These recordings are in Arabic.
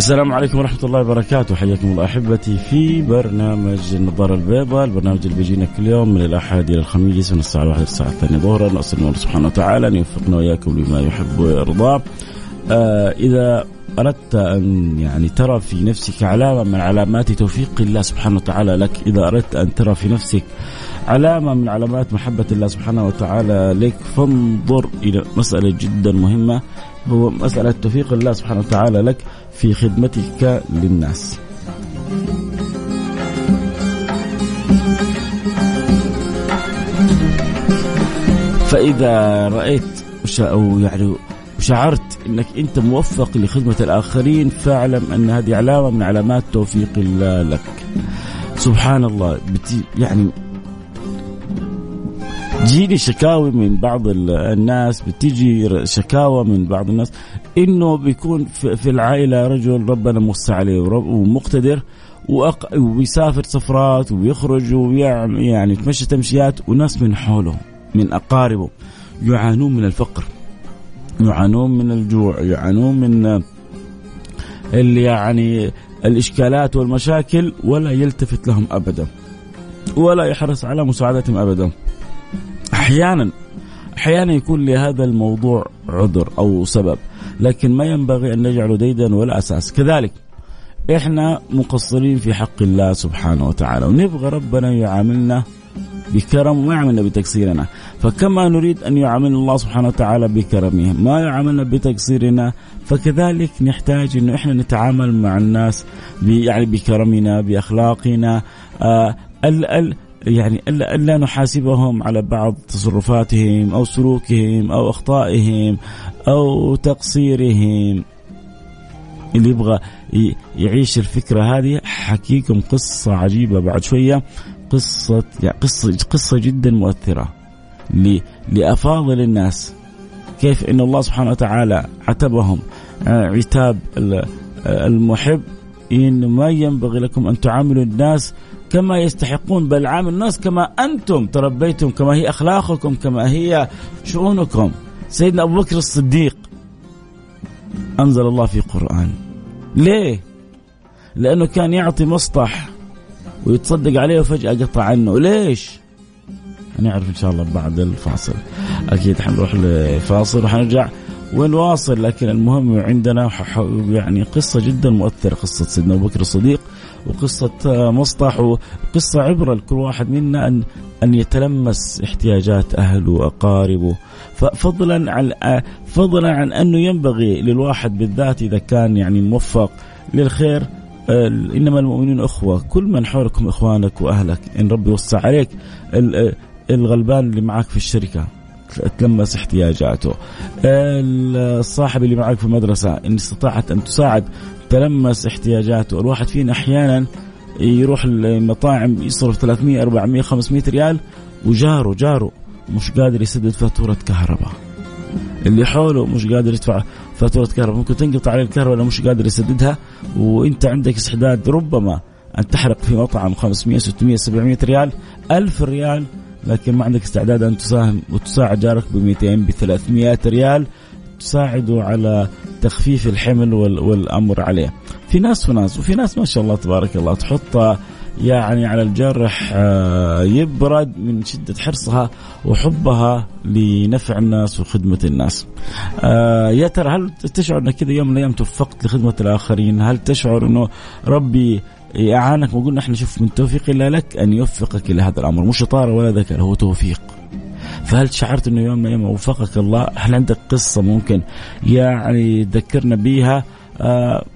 السلام عليكم ورحمة الله وبركاته. حياكم الله أحبتي في برنامج النظارة البيضاء البرنامج اللي بيجينا كل يوم من الأحد إلى الخميس من الساعة الواحدة للساعة الثانية ظهرا. نسأل الله سبحانه وتعالى أن يوفقنا وإياكم لما يحب ويرضى. آه إذا أردت أن يعني ترى في نفسك علامة من علامات توفيق الله سبحانه وتعالى لك. إذا أردت أن ترى في نفسك علامة من علامات محبة الله سبحانه وتعالى لك فانظر إلى مسألة جدا مهمة. هو مسألة توفيق الله سبحانه وتعالى لك في خدمتك للناس. فإذا رأيت أو يعني وشعرت إنك أنت موفق لخدمة الآخرين فاعلم أن هذه علامة من علامات توفيق الله لك. سبحان الله بتي يعني تجيني شكاوي من بعض الناس بتيجي شكاوى من بعض الناس إنه بيكون في العائلة رجل ربنا موسع عليه ومقتدر وبيسافر سفرات وبيخرج ويعمل يعني يتمشى تمشيات وناس من حوله من أقاربه يعانون من الفقر يعانون من الجوع يعانون من اللي يعني الإشكالات والمشاكل ولا يلتفت لهم ابدا ولا يحرص على مساعدتهم ابدا. أحيانا أحيانا يكون لهذا الموضوع عذر أو سبب لكن ما ينبغي أن نجعله ديدا ولا أساس. كذلك إحنا مقصرين في حق الله سبحانه وتعالى ونبغى ربنا يعاملنا بكرم وما يعاملنا بتقصيرنا فكما نريد أن يعاملنا الله سبحانه وتعالى بكرمه ما يعاملنا بتقصيرنا فكذلك نحتاج أنه إحنا نتعامل مع الناس يعني بكرمنا بأخلاقنا آه ال ال يعني الا الا نحاسبهم على بعض تصرفاتهم أو سلوكهم أو أخطائهم أو تقصيرهم. اللي يبغى يعيش الفكرة هذه حكيكم قصة عجيبة بعد شوية. قصة يعني قصة قصة جدا مؤثرة لأفاضل الناس. كيف إن الله سبحانه وتعالى عتبهم آه، عتاب المحب إن ما ينبغي لكم أن تعاملوا الناس كما يستحقون بل عاملوا الناس كما أنتم تربيتم كما هي أخلاقكم كما هي شؤونكم. سيدنا أبو بكر الصديق أنزل الله في قرآن. ليه؟ لأنه كان يعطي مسطح ويتصدق عليه وفجأة قطع عنه. ليش؟ هنعرف إن شاء الله بعد الفاصل. أكيد حنروح لفاصل وحنرجع ونواصل لكن المهم عندنا يعني قصة جدا مؤثرة قصة سيدنا أبو بكر الصديق وقصة مصطح وقصة عبره لكل واحد منا ان أن يتلمس احتياجات اهله واقاربه فضلا عن فضلا عن أنه ينبغي للواحد بالذات إذا كان يعني موفق للخير إنما المؤمنون إخوة. كل من حولكم إخوانك وأهلك إن ربي وسع عليك الغلبان اللي معك في الشركة. تلمس احتياجاته. الصاحب اللي معك في المدرسة إن استطاعت أن تساعد تلمس احتياجاته. الواحد فينا أحيانا يروح المطاعم يصرف 300 400 500 ريال وجاره جاره مش قادر يسدد فاتورة كهرباء. اللي حوله مش قادر يدفع فاتورة كهرباء ممكن تنقطع عليه الكهرباء لو مش قادر يسددها وإنت عندك استعداد ربما أن تحرق في مطعم 500 600 700 ريال 1000 ريال لكن ما عندك استعداد أن تساهم وتساعد جارك ب 200 ب 300 ريال تساعده على تخفيف الحمل والأمر عليه. في ناس وناس وفي ناس ما شاء الله تبارك الله تحط يعني على الجرح آه، يبرد من شدة حرصها وحبها لنفع الناس وخدمة الناس. آه، يا ترى هل تشعر أنك كذا يوم من الأيام توفقت لخدمة الآخرين؟ هل تشعر أنه ربي اعانك وقلنا إحنا شوف من توفيق الله لك أن يوفقك إلى هذا الأمر؟ مش شطاره ولا ذكاء هو توفيق. فهل شعرت أنه يوم ما يوم وفقك الله؟ هل عندك قصة ممكن يعني تذكرنا بيها؟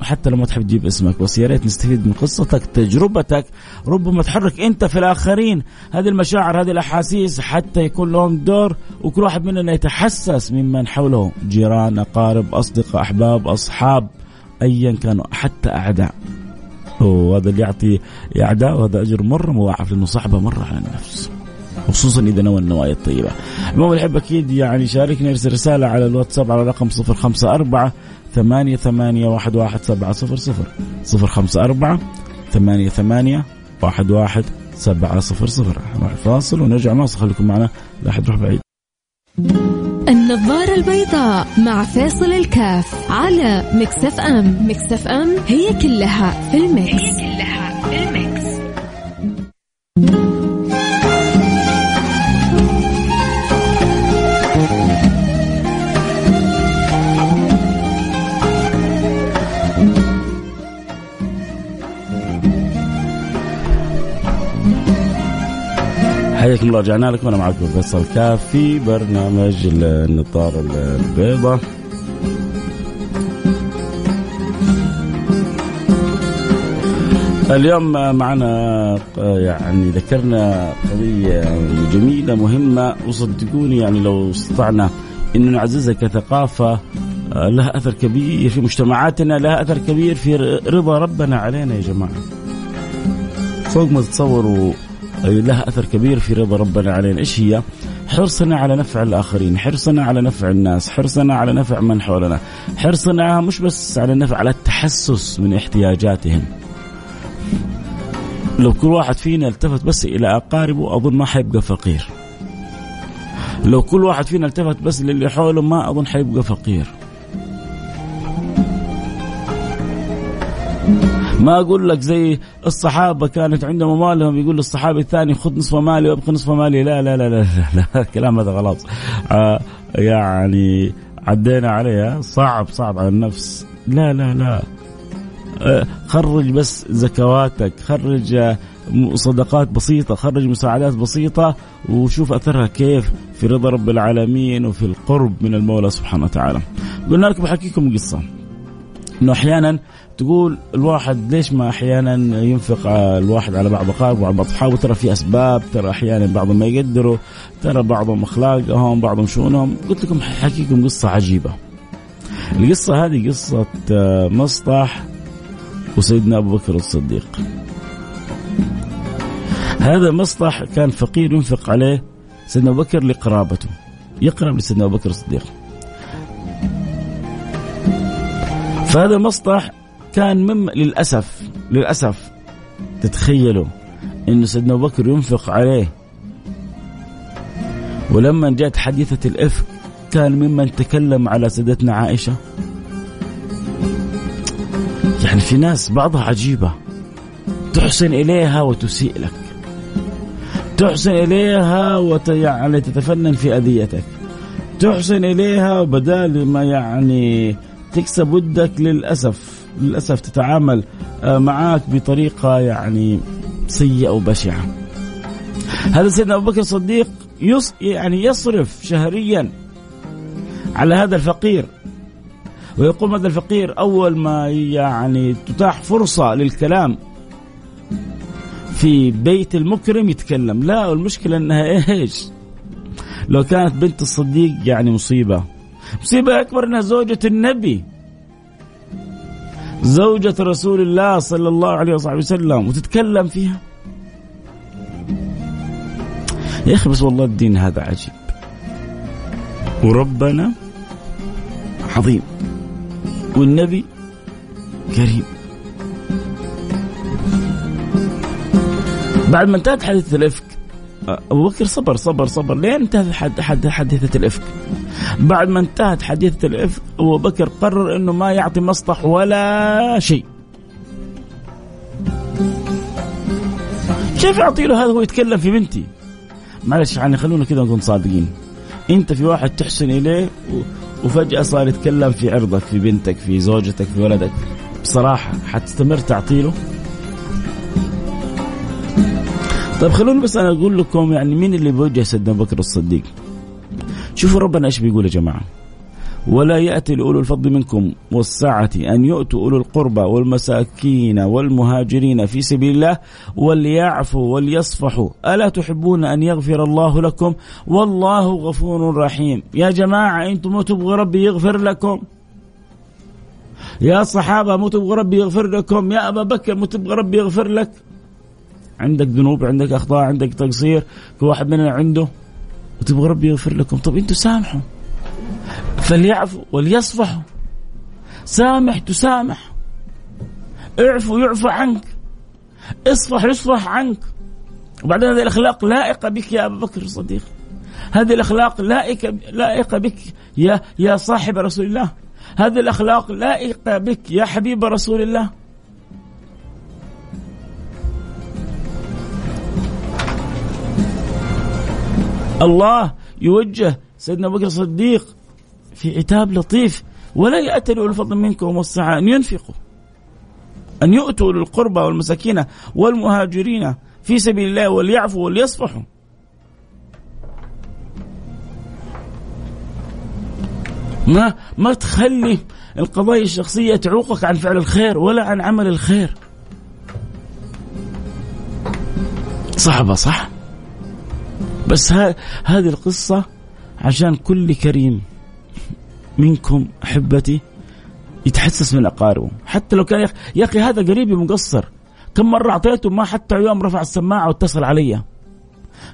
حتى لو ما تحب تجيب اسمك بس يا ريت نستفيد من قصتك تجربتك ربما تحرك انت في الآخرين. هذه المشاعر هذه الأحاسيس حتى يكون لهم دور وكل واحد مننا يتحسس ممن حوله. جيران أقارب أصدقاء أحباب أصحاب ايا كانوا حتى أعداء. وهذا اللي يعطي أعداء وهذا أجر مره مضاعف لأنه صعبة مرة على النفس. خصوصا إذا نوى النوايا الطيبة. المهم الحب أكيد يعني شاركني أرسل رسالة على الواتساب على رقم 054 ثمانية ثمانية واحد واحد سبعة صفر صفر. صفر خمسة أربعة ثمانية ثمانية واحد واحد سبعة صفر صفر. نروح فاصل ونرجع نواصل. خليكم معنا. لا أحد يروح بعيد. النظارة البيضاء مع فاصل الكاف على Mix FM Mix FM. هي كلها في ال Mix هي كلها في ال Mix حياكم الله رجعنا لكم. أنا معكم فيصل كاف في برنامج النطار البيضاء اليوم معنا يعني ذكرنا قضية جميلة مهمة. وصدقوني يعني لو استطعنا أن نعززها كثقافة لها أثر كبير في مجتمعاتنا لها أثر كبير في رضا ربنا علينا يا جماعة. فوق ما تتصوروا لها أثر كبير في رضا ربنا علينا، إيش هي؟ حرصنا على نفع الآخرين، حرصنا على نفع الناس، حرصنا على نفع من حولنا، حرصنا مش بس على النفع على التحسس من احتياجاتهم. لو كل واحد فينا التفت بس إلى أقاربه أظن ما حيبقى فقير. لو كل واحد فينا التفت بس للي حوله ما أظن حيبقى فقير. ما أقول لك زي الصحابة كانت عندهم اموالهم يقول للصحابي الثاني خذ نصف مالي وابقى نصف مالي. لا لا لا لا, لا, لا الكلام هذا غلط. آه يعني عدينا عليها. صعب صعب على النفس. لا لا لا. آه خرج بس زكواتك خرج آه صدقات بسيطة خرج مساعدات بسيطة وشوف أثرها كيف في رضا رب العالمين وفي القرب من المولى سبحانه وتعالى. قلنا لكم بحكيكم قصة. أنه أحيانا تقول الواحد ليش ما أحيانا ينفق الواحد على بعض اقاربه وعلى بعض أصحابه؟ ترى في أسباب ترى أحيانا بعضهم ما يقدروا ترى بعضهم أخلاقهم بعضهم شؤونهم. قلت لكم حكيكم قصة عجيبة. القصة هذه قصة مصطح وسيدنا أبو بكر الصديق. هذا مصطح كان فقير ينفق عليه سيدنا أبو بكر لقرابته يقرب لسيدنا أبو بكر الصديق. فهذا مصطح كان مم للأسف للأسف. تتخيلوا انه سيدنا أبو بكر ينفق عليه. ولما جاءت حديثة الإفك كان ممن تكلم على سيدتنا عائشة. يعني في ناس بعضها عجيبة. تحسن إليها وتسيء لك. تحسن إليها وت يعني تتفنن في أذيتك. تحسن إليها وبدال ما يعني تكسب ودك للأسف للأسف تتعامل معك بطريقة يعني سيئة وبشعة. هذا سيدنا أبو بكر الصديق يص يعني يصرف شهريا على هذا الفقير. ويقوم هذا الفقير أول ما يعني تتاح فرصة للكلام في بيت المكرم يتكلم. لا المشكلة إنها إيش؟ لو كانت بنت الصديق يعني مصيبة. مصيبة أكبر إنها زوجة النبي. زوجة رسول الله صلى الله عليه وصحبه وسلم وتتكلم فيها. يا أخي بس والله الدين هذا عجيب. وربنا عظيم. والنبي كريم. بعد ما انتهت حادثة الإفك أبو بكر صبر صبر صبر لين انتهت حد حد حادثة الإفك. بعد ما انتهت حادثة الإفك أبو بكر قرر أنه ما يعطي مصطح ولا شيء. كيف يعطي له هذا هو يتكلم في بنتي؟ معلش يعني خلونا كذا نكون صادقين. أنت في واحد تحسن إليه وفجأة صار يتكلم في عرضك في بنتك في زوجتك في ولدك. بصراحة حتستمر تعطيله؟ طيب خلوني بس أنا أقول لكم يعني مين اللي بوجه سيدنا بكر الصديق؟ شوفوا ربنا إيش بيقول يا جماعة. ولا يأتي لأولو الفضل منكم والسعة أن يؤتوا أولو القربى والمساكين والمهاجرين في سبيل الله وليعفوا وليصفحوا. ألا تحبون أن يغفر الله لكم؟ والله غفور رحيم. يا جماعة أنتم ما تبغوا ربي يغفر لكم. يا صحابة مو تبغى ربي يغفر لكم. يا أبا بكر مو تبغى ربي يغفر لك. عندك ذنوب عندك أخطاء عندك تقصير كل واحد مننا عنده وتبغى ربي يغفر لكم. طب أنتم سامحوا. فليعفوا وليصفحوا. سامح تسامح. اعفو يعفى عنك. اصفح يصفح عنك. وبعدين هذه الأخلاق لائقة بك يا ابا بكر الصديق. هذه الأخلاق لائقة لائقة بك يا يا صاحب رسول الله. هذه الأخلاق لائقة بك يا حبيب رسول الله. الله يوجه سيدنا بكر الصديق في عتاب لطيف ولا يأتي أولو الفضل منكم والسعة أن ينفقوا أن يؤتوا للقربى والمساكين والمهاجرين في سبيل الله وليعفوا وليصفحوا. ما ما تخلي القضايا الشخصية تعوقك عن فعل الخير ولا عن عمل الخير. صعبة صح؟ بس هذه القصة عشان كل كريم منكم أحبتي يتحسس من أقاربه. حتى لو كان يا أخي هذا قريبي مقصر. كم مرة أعطيته ما حتى يوم رفع السماعة واتصل علي.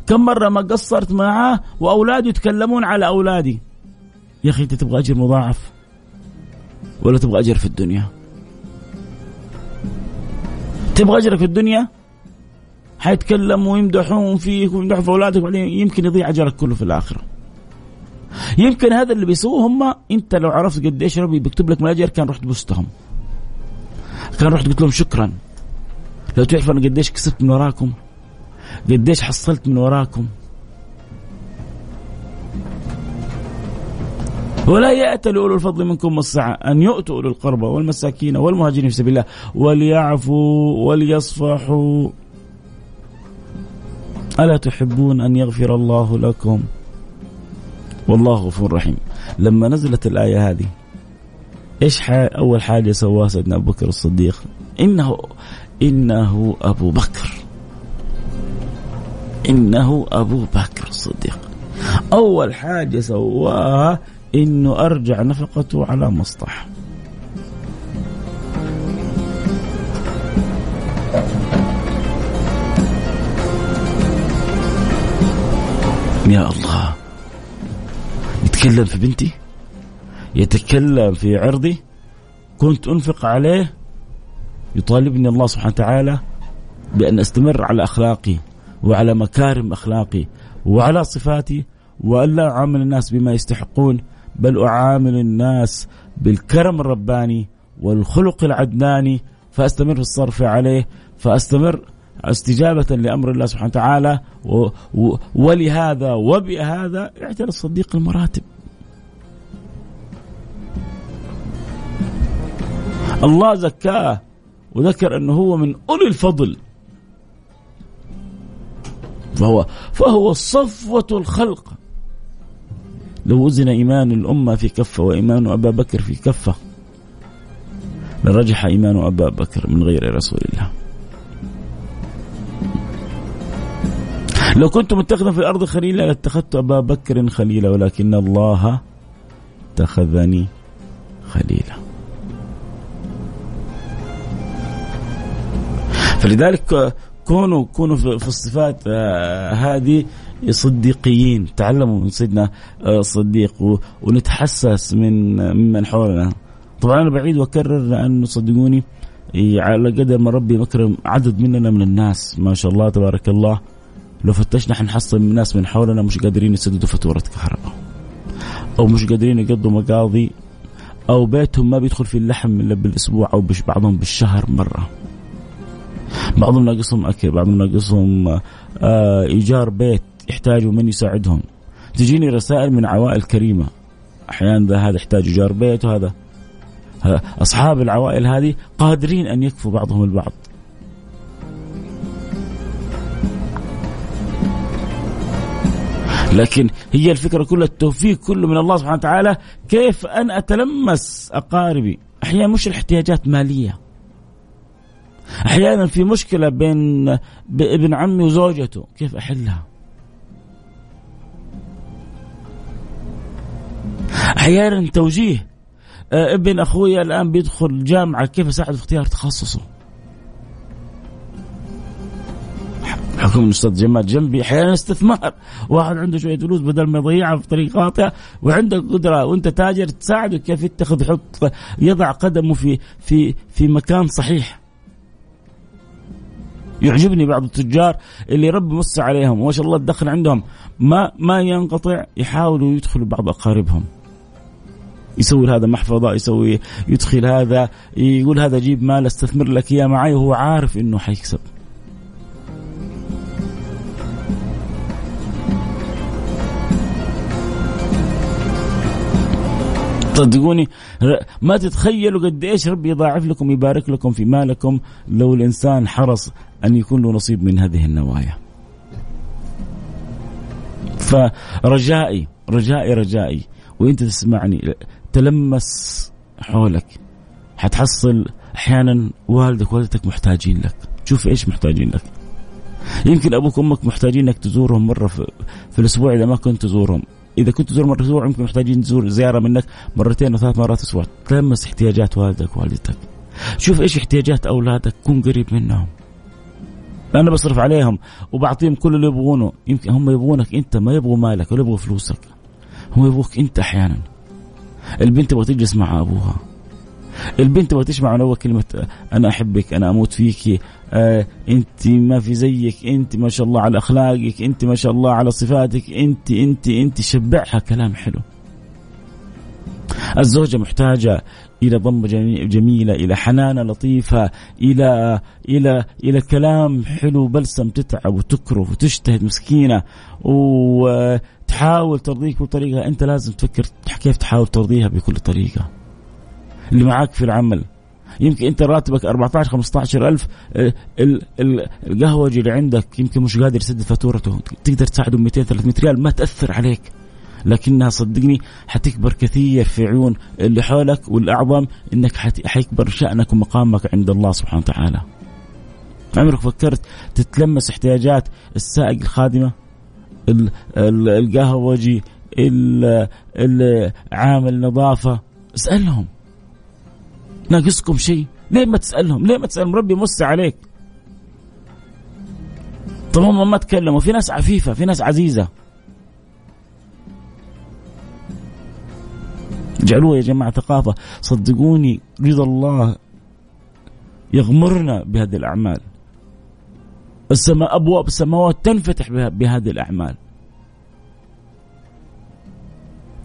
كم مرة ما قصرت معاه وأولاده يتكلمون على أولادي. يا أخي أنت تبغى أجر مضاعف ولا تبغى أجر في الدنيا؟ تبغى اجرك في الدنيا؟ حيتكلموا ويمدحون فيك ويمدحوا في أولادك بعدين يمكن يضيع أجرك كله في الآخرة. يمكن هذا اللي بيسووه هم أنت لو عرفت قد إيش ربي بيكتب لك من الاجر كان رحت بوستهم كان رحت قلت لهم شكرا. لو تعرف أنا قديش كسبت من وراكم قديش حصلت من وراكم. ولا يأتى لأولو الفضل منكم والسعة أن يؤتوا أولو القربى والمساكين والمهاجرين في سبيل الله وليعفوا وليصفحوا. ألا تحبون أن يغفر الله لكم؟ والله غفور رحيم. لما نزلت الآية هذه إيش أول حاجة سواها سيدنا أبو بكر الصديق؟ إنه إنه أبو بكر. إنه أبو بكر الصديق. أول حاجة سواها إنه أرجع نفقته على مصطح يا الله. يتكلم في بنتي؟ يتكلم في عرضي؟ كنت أنفق عليه؟ يطالبني الله سبحانه وتعالى بأن أستمر على أخلاقي وعلى مكارم أخلاقي وعلى صفاتي وألا أعامل الناس بما يستحقون بل أعامل الناس بالكرم الرباني والخلق العدناني فأستمر في الصرف عليه فأستمر استجابة لأمر الله سبحانه وتعالى و و ولهذا وبهذا اعتنى الصديق المراتب. الله زكاه وذكر أنه هو من أولي الفضل. فهو فهو صفوة الخلق. لو وزن إيمان الأمة في كفة وإيمان أبا بكر في كفة لرجح إيمان أبا بكر من غير رسول الله. لو كنت متخذا في الأرض خليلا لاتخذت أبا بكر خليلا ولكن الله اتخذني خليلا. فلذلك كونوا كونوا في الصفات آه، هذه صديقيين. تعلموا من سيدنا الصديق آه، ونتحسس من ممن حولنا. طبعا أنا بعيد وأكرر لأنه صدقوني على قدر ما ربي مكرم عدد مننا من الناس ما شاء الله تبارك الله. لو فتشنا حنحصل ناس من حولنا مش قادرين يسددوا فاتورة كهرباء. أو مش قادرين يقضوا مقاضي أو بيتهم ما بيدخل فيه اللحم إلا بالأسبوع أو بعضهم بالشهر مرة. بعضهم ناقصهم أكل بعضهم ناقصهم آه إيجار بيت يحتاجوا من يساعدهم. تجيني رسائل من عوائل كريمة. أحيانا ذا هذا يحتاج إيجار بيت وهذا. أصحاب العوائل هذه قادرين أن يكفوا بعضهم البعض. لكن هي الفكرة كلها التوفيق كله من الله سبحانه وتعالى. كيف أنا أتلمس أقاربي؟ أحيانا مش الاحتياجات مالية. أحيانا في مشكلة بين ابن عمي وزوجته. كيف أحلها؟ أحيانا توجيه. آه، ابن أخوي الآن بيدخل جامعة كيف اساعده في اختيار تخصصه؟ حكم الاستاذ جمال جنبي أحيانا استثمار. واحد عنده شوية فلوس بدل ما يضيعها في طريق خاطئة وعندك قدره وأنت تاجر تساعده كيف يتخذ يحط يضع قدمه في في في مكان صحيح. يعجبني بعض التجار اللي ربي موسع عليهم وما شاء الله الدخل عندهم. ما ما ينقطع يحاولوا يدخلوا بعض أقاربهم. يسوي هذا محفظة يسوي يدخل هذا يقول هذا جيب مال أستثمر لك إياه معي وهو عارف إنه حيكسب. صدقوني. ما تتخيلوا قد إيش ربي يضاعف لكم يبارك لكم في مالكم لو الإنسان حرص أن يكون له نصيب من هذه النوايا. فرجائي رجائي رجائي وانت تسمعني تلمس حولك. حتحصل أحيانا والدك والدتك محتاجين لك. شوف إيش محتاجين لك. يمكن أبوك وأمك محتاجين انك تزورهم مرة في, في الأسبوع إذا ما كنت تزورهم. إذا كنت تزور مرة أسبوع يمكن محتاجين تزور زيارة منك مرتين أو ثلاث مرات أسبوع تلمس احتياجات والدك ووالدتك. شوف إيش احتياجات أولادك كن قريب منهم. أنا بصرف عليهم وبعطيهم كل اللي يبغونه. يمكن هم يبغونك أنت ما يبغوا مالك ولا يبغوا فلوسك. هم يبغوك أنت أحيانا. البنت تبغى تجلس مع أبوها. البنت تبغى تسمع من أول كلمة أنا أحبك أنا أموت فيك آه أنت ما في زيك أنت ما شاء الله على أخلاقك أنت ما شاء الله على صفاتك أنت أنت أنت شبعها كلام حلو. الزوجة محتاجة إلى ضمه جميلة إلى حنانة لطيفة إلى إلى إلى كلام حلو بلسم تتعب وتكره وتجتهد مسكينة وتحاول ترضيك بطريقة أنت لازم تفكر كيف تحاول ترضيها بكل طريقة. اللي معاك في العمل. يمكن انت راتبك 14 15 ألف آه، القهوجي اللي عندك يمكن مش قادر يسدد فاتورته. تقدر تساعده 200 300 ريال ما تأثر عليك. لكنها صدقني حتكبر كثير في عيون اللي حولك والأعظم إنك حيكبر شأنك ومقامك عند الله سبحانه وتعالى. عمرك فكرت تتلمس احتياجات السائق الخادمة؟ القهوجي عامل نظافة؟ اسألهم. ناقصكم شيء؟ ليه ما تسألهم؟ ليه ما تسألهم؟ ربي موسع عليك. طب هم ما تكلموا. في ناس عفيفة في ناس عزيزة. اجعلوها يا جماعة ثقافة. صدقوني رضا الله يغمرنا بهذه الأعمال. السماء أبواب السماوات تنفتح بهذه الأعمال.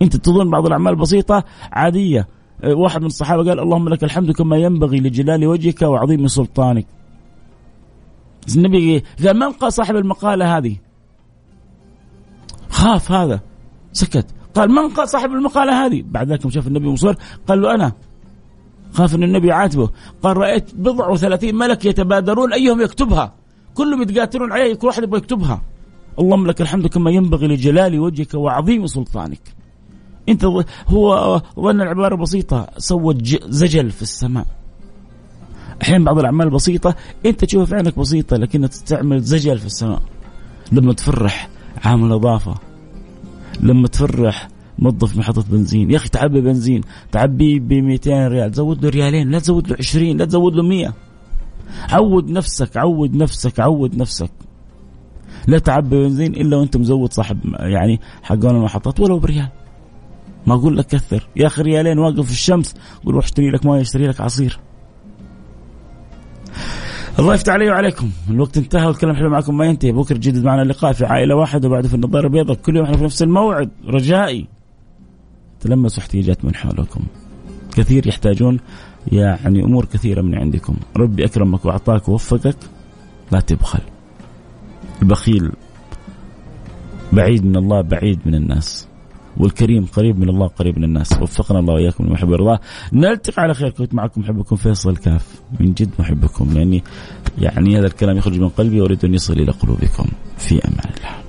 أنت تظن بعض الأعمال بسيطة؟ عادية. واحد من الصحابة قال اللهم لك الحمد كما ينبغي لجلال وجهك وعظيم سلطانك. النبي قال من قال صاحب المقالة هذه؟ خاف هذا. سكت. قال من قال صاحب المقالة هذه؟ بعد ذلك شاف النبي مصر قال له أنا. خاف إن النبي عاتبه. قال رأيت بضع وثلاثين ملك يتبادرون أيهم يكتبها؟ كلهم يتقاتلون عليه كل واحد يبغى يكتبها. اللهم لك الحمد كما ينبغي لجلال وجهك وعظيم سلطانك. انت هو ظن العبارة بسيطة. سوت زجل في السماء. أحيانا بعض الأعمال بسيطة انت تشوفها في عينك بسيطة لكنها تستعمل زجل في السماء. لما تفرح عامل نظافه لما تفرح موظف محطة بنزين. يا أخي تعبي بنزين. تعبيه ب 200 ريال. تزود له ريالين لا تزود له 20 لا تزود له 100 عود نفسك عود نفسك عود نفسك. لا تعبي بنزين إلا وأنت مزود صاحب يعني حقون المحطات ولو بريال. ما أقول لك كثر يا أخي ريالين واقف في الشمس قول روح اشتري لك مويه اشتري لك عصير. الله يفتح علي وعليكم. الوقت انتهى والكلام حلو معكم ما ينتهي. بكرة جدد معنا اللقاء في عائلة واحدة وبعده في النظارة البيضاء كل يوم إحنا في نفس الموعد. رجائي. تلمسوا احتياجات من حولكم. كثير يحتاجون يعني أمور كثيرة من عندكم. ربي أكرمك وأعطاك ووفقك. لا تبخل. البخيل بعيد من الله بعيد من الناس. والكريم قريب من الله قريب من الناس. وفقنا الله وإياكم لما يحب نلتقي على خير. كنت معكم محبكم فيصل كاف من جد محبكم لأني يعني هذا الكلام يخرج من قلبي وأريد أن يصل إلى قلوبكم. في أمان الله.